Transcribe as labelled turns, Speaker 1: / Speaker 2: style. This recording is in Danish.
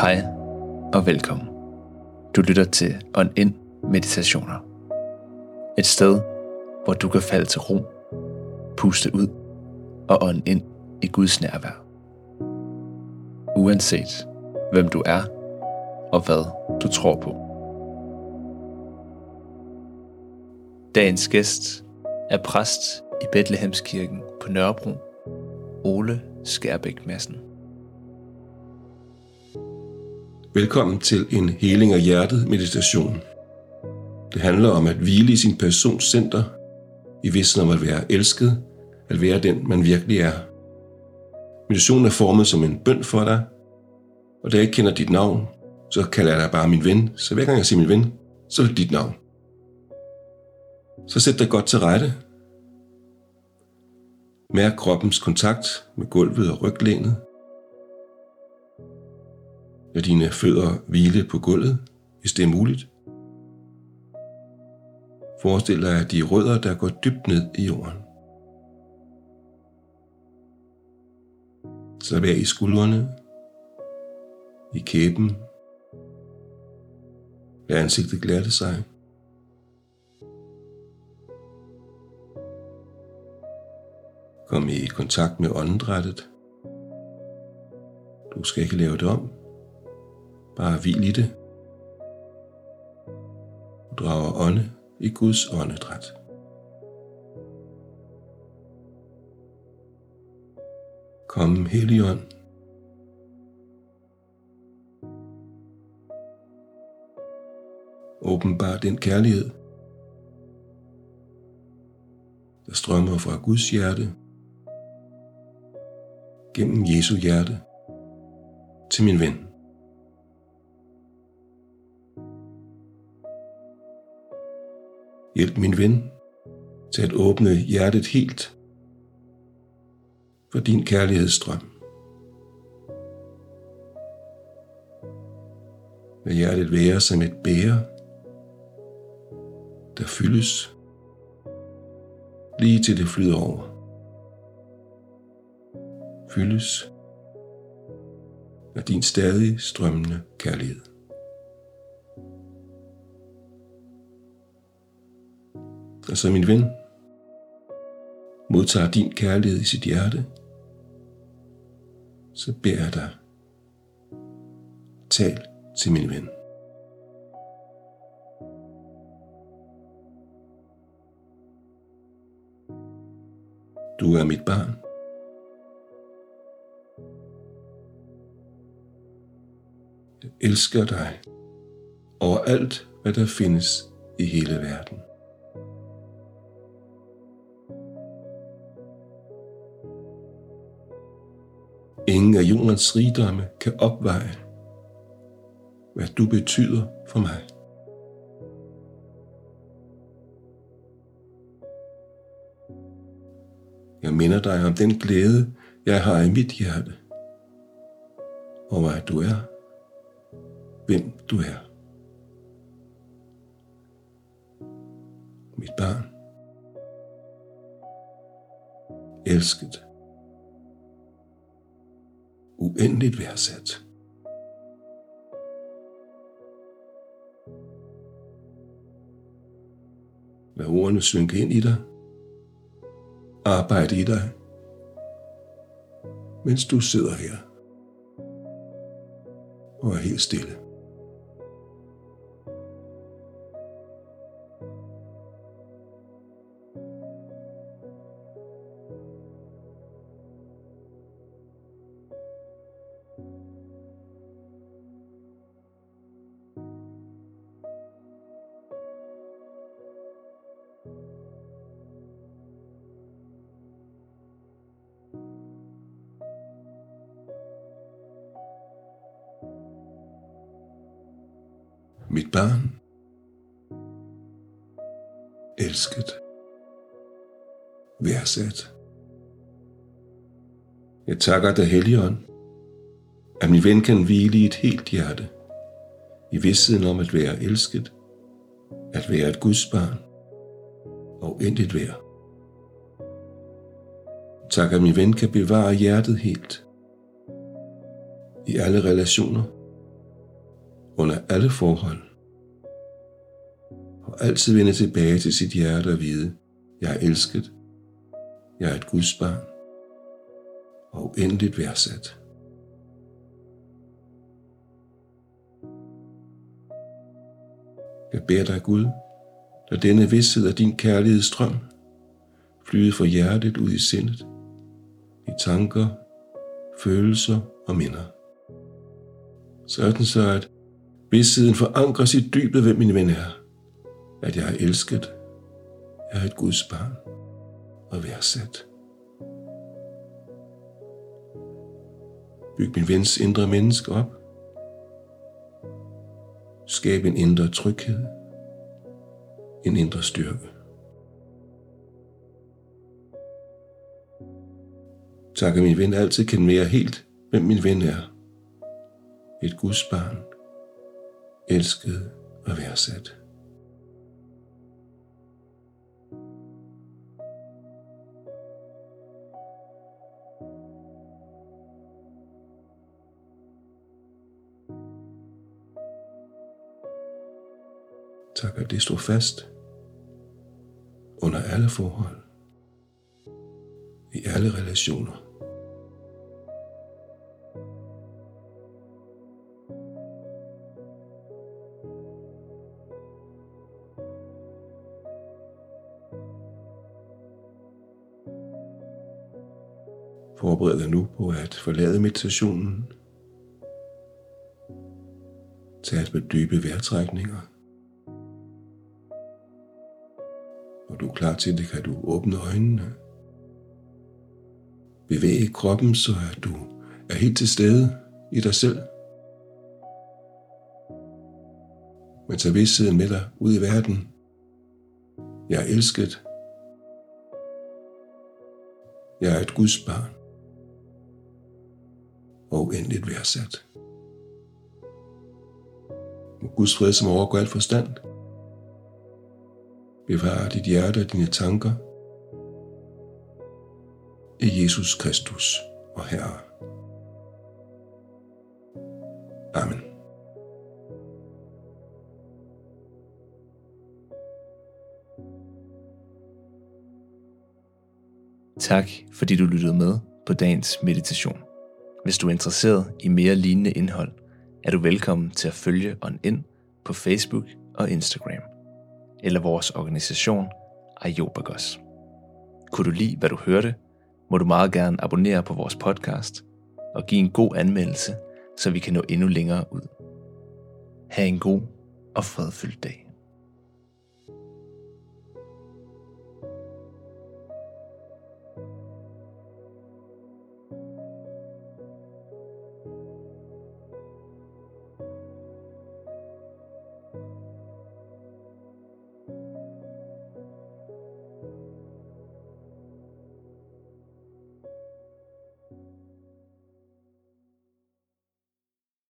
Speaker 1: Hej og velkommen. Du lytter til On In Meditationer. Et sted, hvor du kan falde til ro, puste ud og ånde ind i Guds nærvær. Uanset hvem du er og hvad du tror på. Dagens gæst er præst i Bethlehemskirken på Nørrebro, Ole Skærbæk Madsen.
Speaker 2: Velkommen til en heling af hjertet meditation. Det handler om at hvile i sin persons center, i vidsen om at være elsket, at være den, man virkelig er. Meditationen er formet som en bøn for dig, og da jeg ikke kender dit navn, så kalder jeg dig bare min ven. Så hver gang jeg siger min ven, så er det dit navn. Så sæt dig godt til rette. Mærk kroppens kontakt med gulvet og ryglænet. Lad dine fødder hvile på gulvet, hvis det er muligt. Forestil dig de rødder, der går dybt ned i jorden. Så vær i skuldrene, i kæben. Lad ansigtet glatte sig. Kom i kontakt med åndedrættet. Du skal ikke lave det om. Bare hvil i det. Du drager ånde i Guds åndedræt. Kom, Helligånd. Åbenbar den kærlighed, der strømmer fra Guds hjerte, gennem Jesu hjerte, til min ven. Hjælp min ven til at åbne hjertet helt for din kærlighedsstrøm. Lad hjertet være som et bære, der fyldes lige til det flyder over. Fyldes af din stadig strømmende kærlighed. Og så min ven modtager din kærlighed i sit hjerte, så beder jeg dig, tal til min ven. Du er mit barn. Jeg elsker dig over alt, hvad der findes i hele verden. Ingen af jordens rigdomme kan opveje, hvad du betyder for mig. Jeg minder dig om den glæde, jeg har i mit hjerte, over at du er, hvem du er. Mit barn. Elsket uendeligt værdsat. Lad ordene synke ind i dig. Arbejde i dig, mens du sidder her og er helt stille. Mit barn, elsket, værdsat. Jeg takker dig, Helligånd, at min ven kan hvile i et helt hjerte, i vidstheden om at være elsket, at være et Guds barn. Og intet værd. Tak, at min ven kan bevare hjertet helt. I alle relationer alle forhold. Og altid vende tilbage til sit hjerte og vide, jeg er elsket, jeg er et Guds barn, og uendeligt værdsat. Jeg beder dig Gud, lad denne vidshed af din kærlighedsstrøm flyde fra hjertet ud i sindet, i tanker, følelser og minder. Sådan så, at Vidstheden forankres i dybet, hvem min ven er. At jeg er elsket, jeg er et Guds barn og værdsat. Byg min vens indre menneske op. Skab en indre tryghed, en indre styrke. Tak, at min ven altid kan mere helt, hvem min ven er. Et Guds barn, elsket og værdsat. Tak, at det står fast under alle forhold, i alle relationer. Forbered dig nu på at forlade meditationen. Tag et par dybe vejrtrækninger. Når du er klar til det, kan du åbne øjnene. Bevæge kroppen, så at du er helt til stede i dig selv. Men tag vidstheden med dig ud i verden. Jeg er elsket. Jeg er et Guds barn og uendeligt værdsat. Må Guds fred, som overgår alt forstand, bevare dit hjerte og dine tanker i Jesus Kristus og Herre. Amen.
Speaker 1: Tak fordi du lyttede med på dagens meditation. Hvis du er interesseret i mere lignende indhold, er du velkommen til at følge On In på Facebook og Instagram, eller vores organisation Iobagos. Kunne du lide, hvad du hørte, må du meget gerne abonnere på vores podcast og give en god anmeldelse, så vi kan nå endnu længere ud. Ha' en god og fredfyldt dag.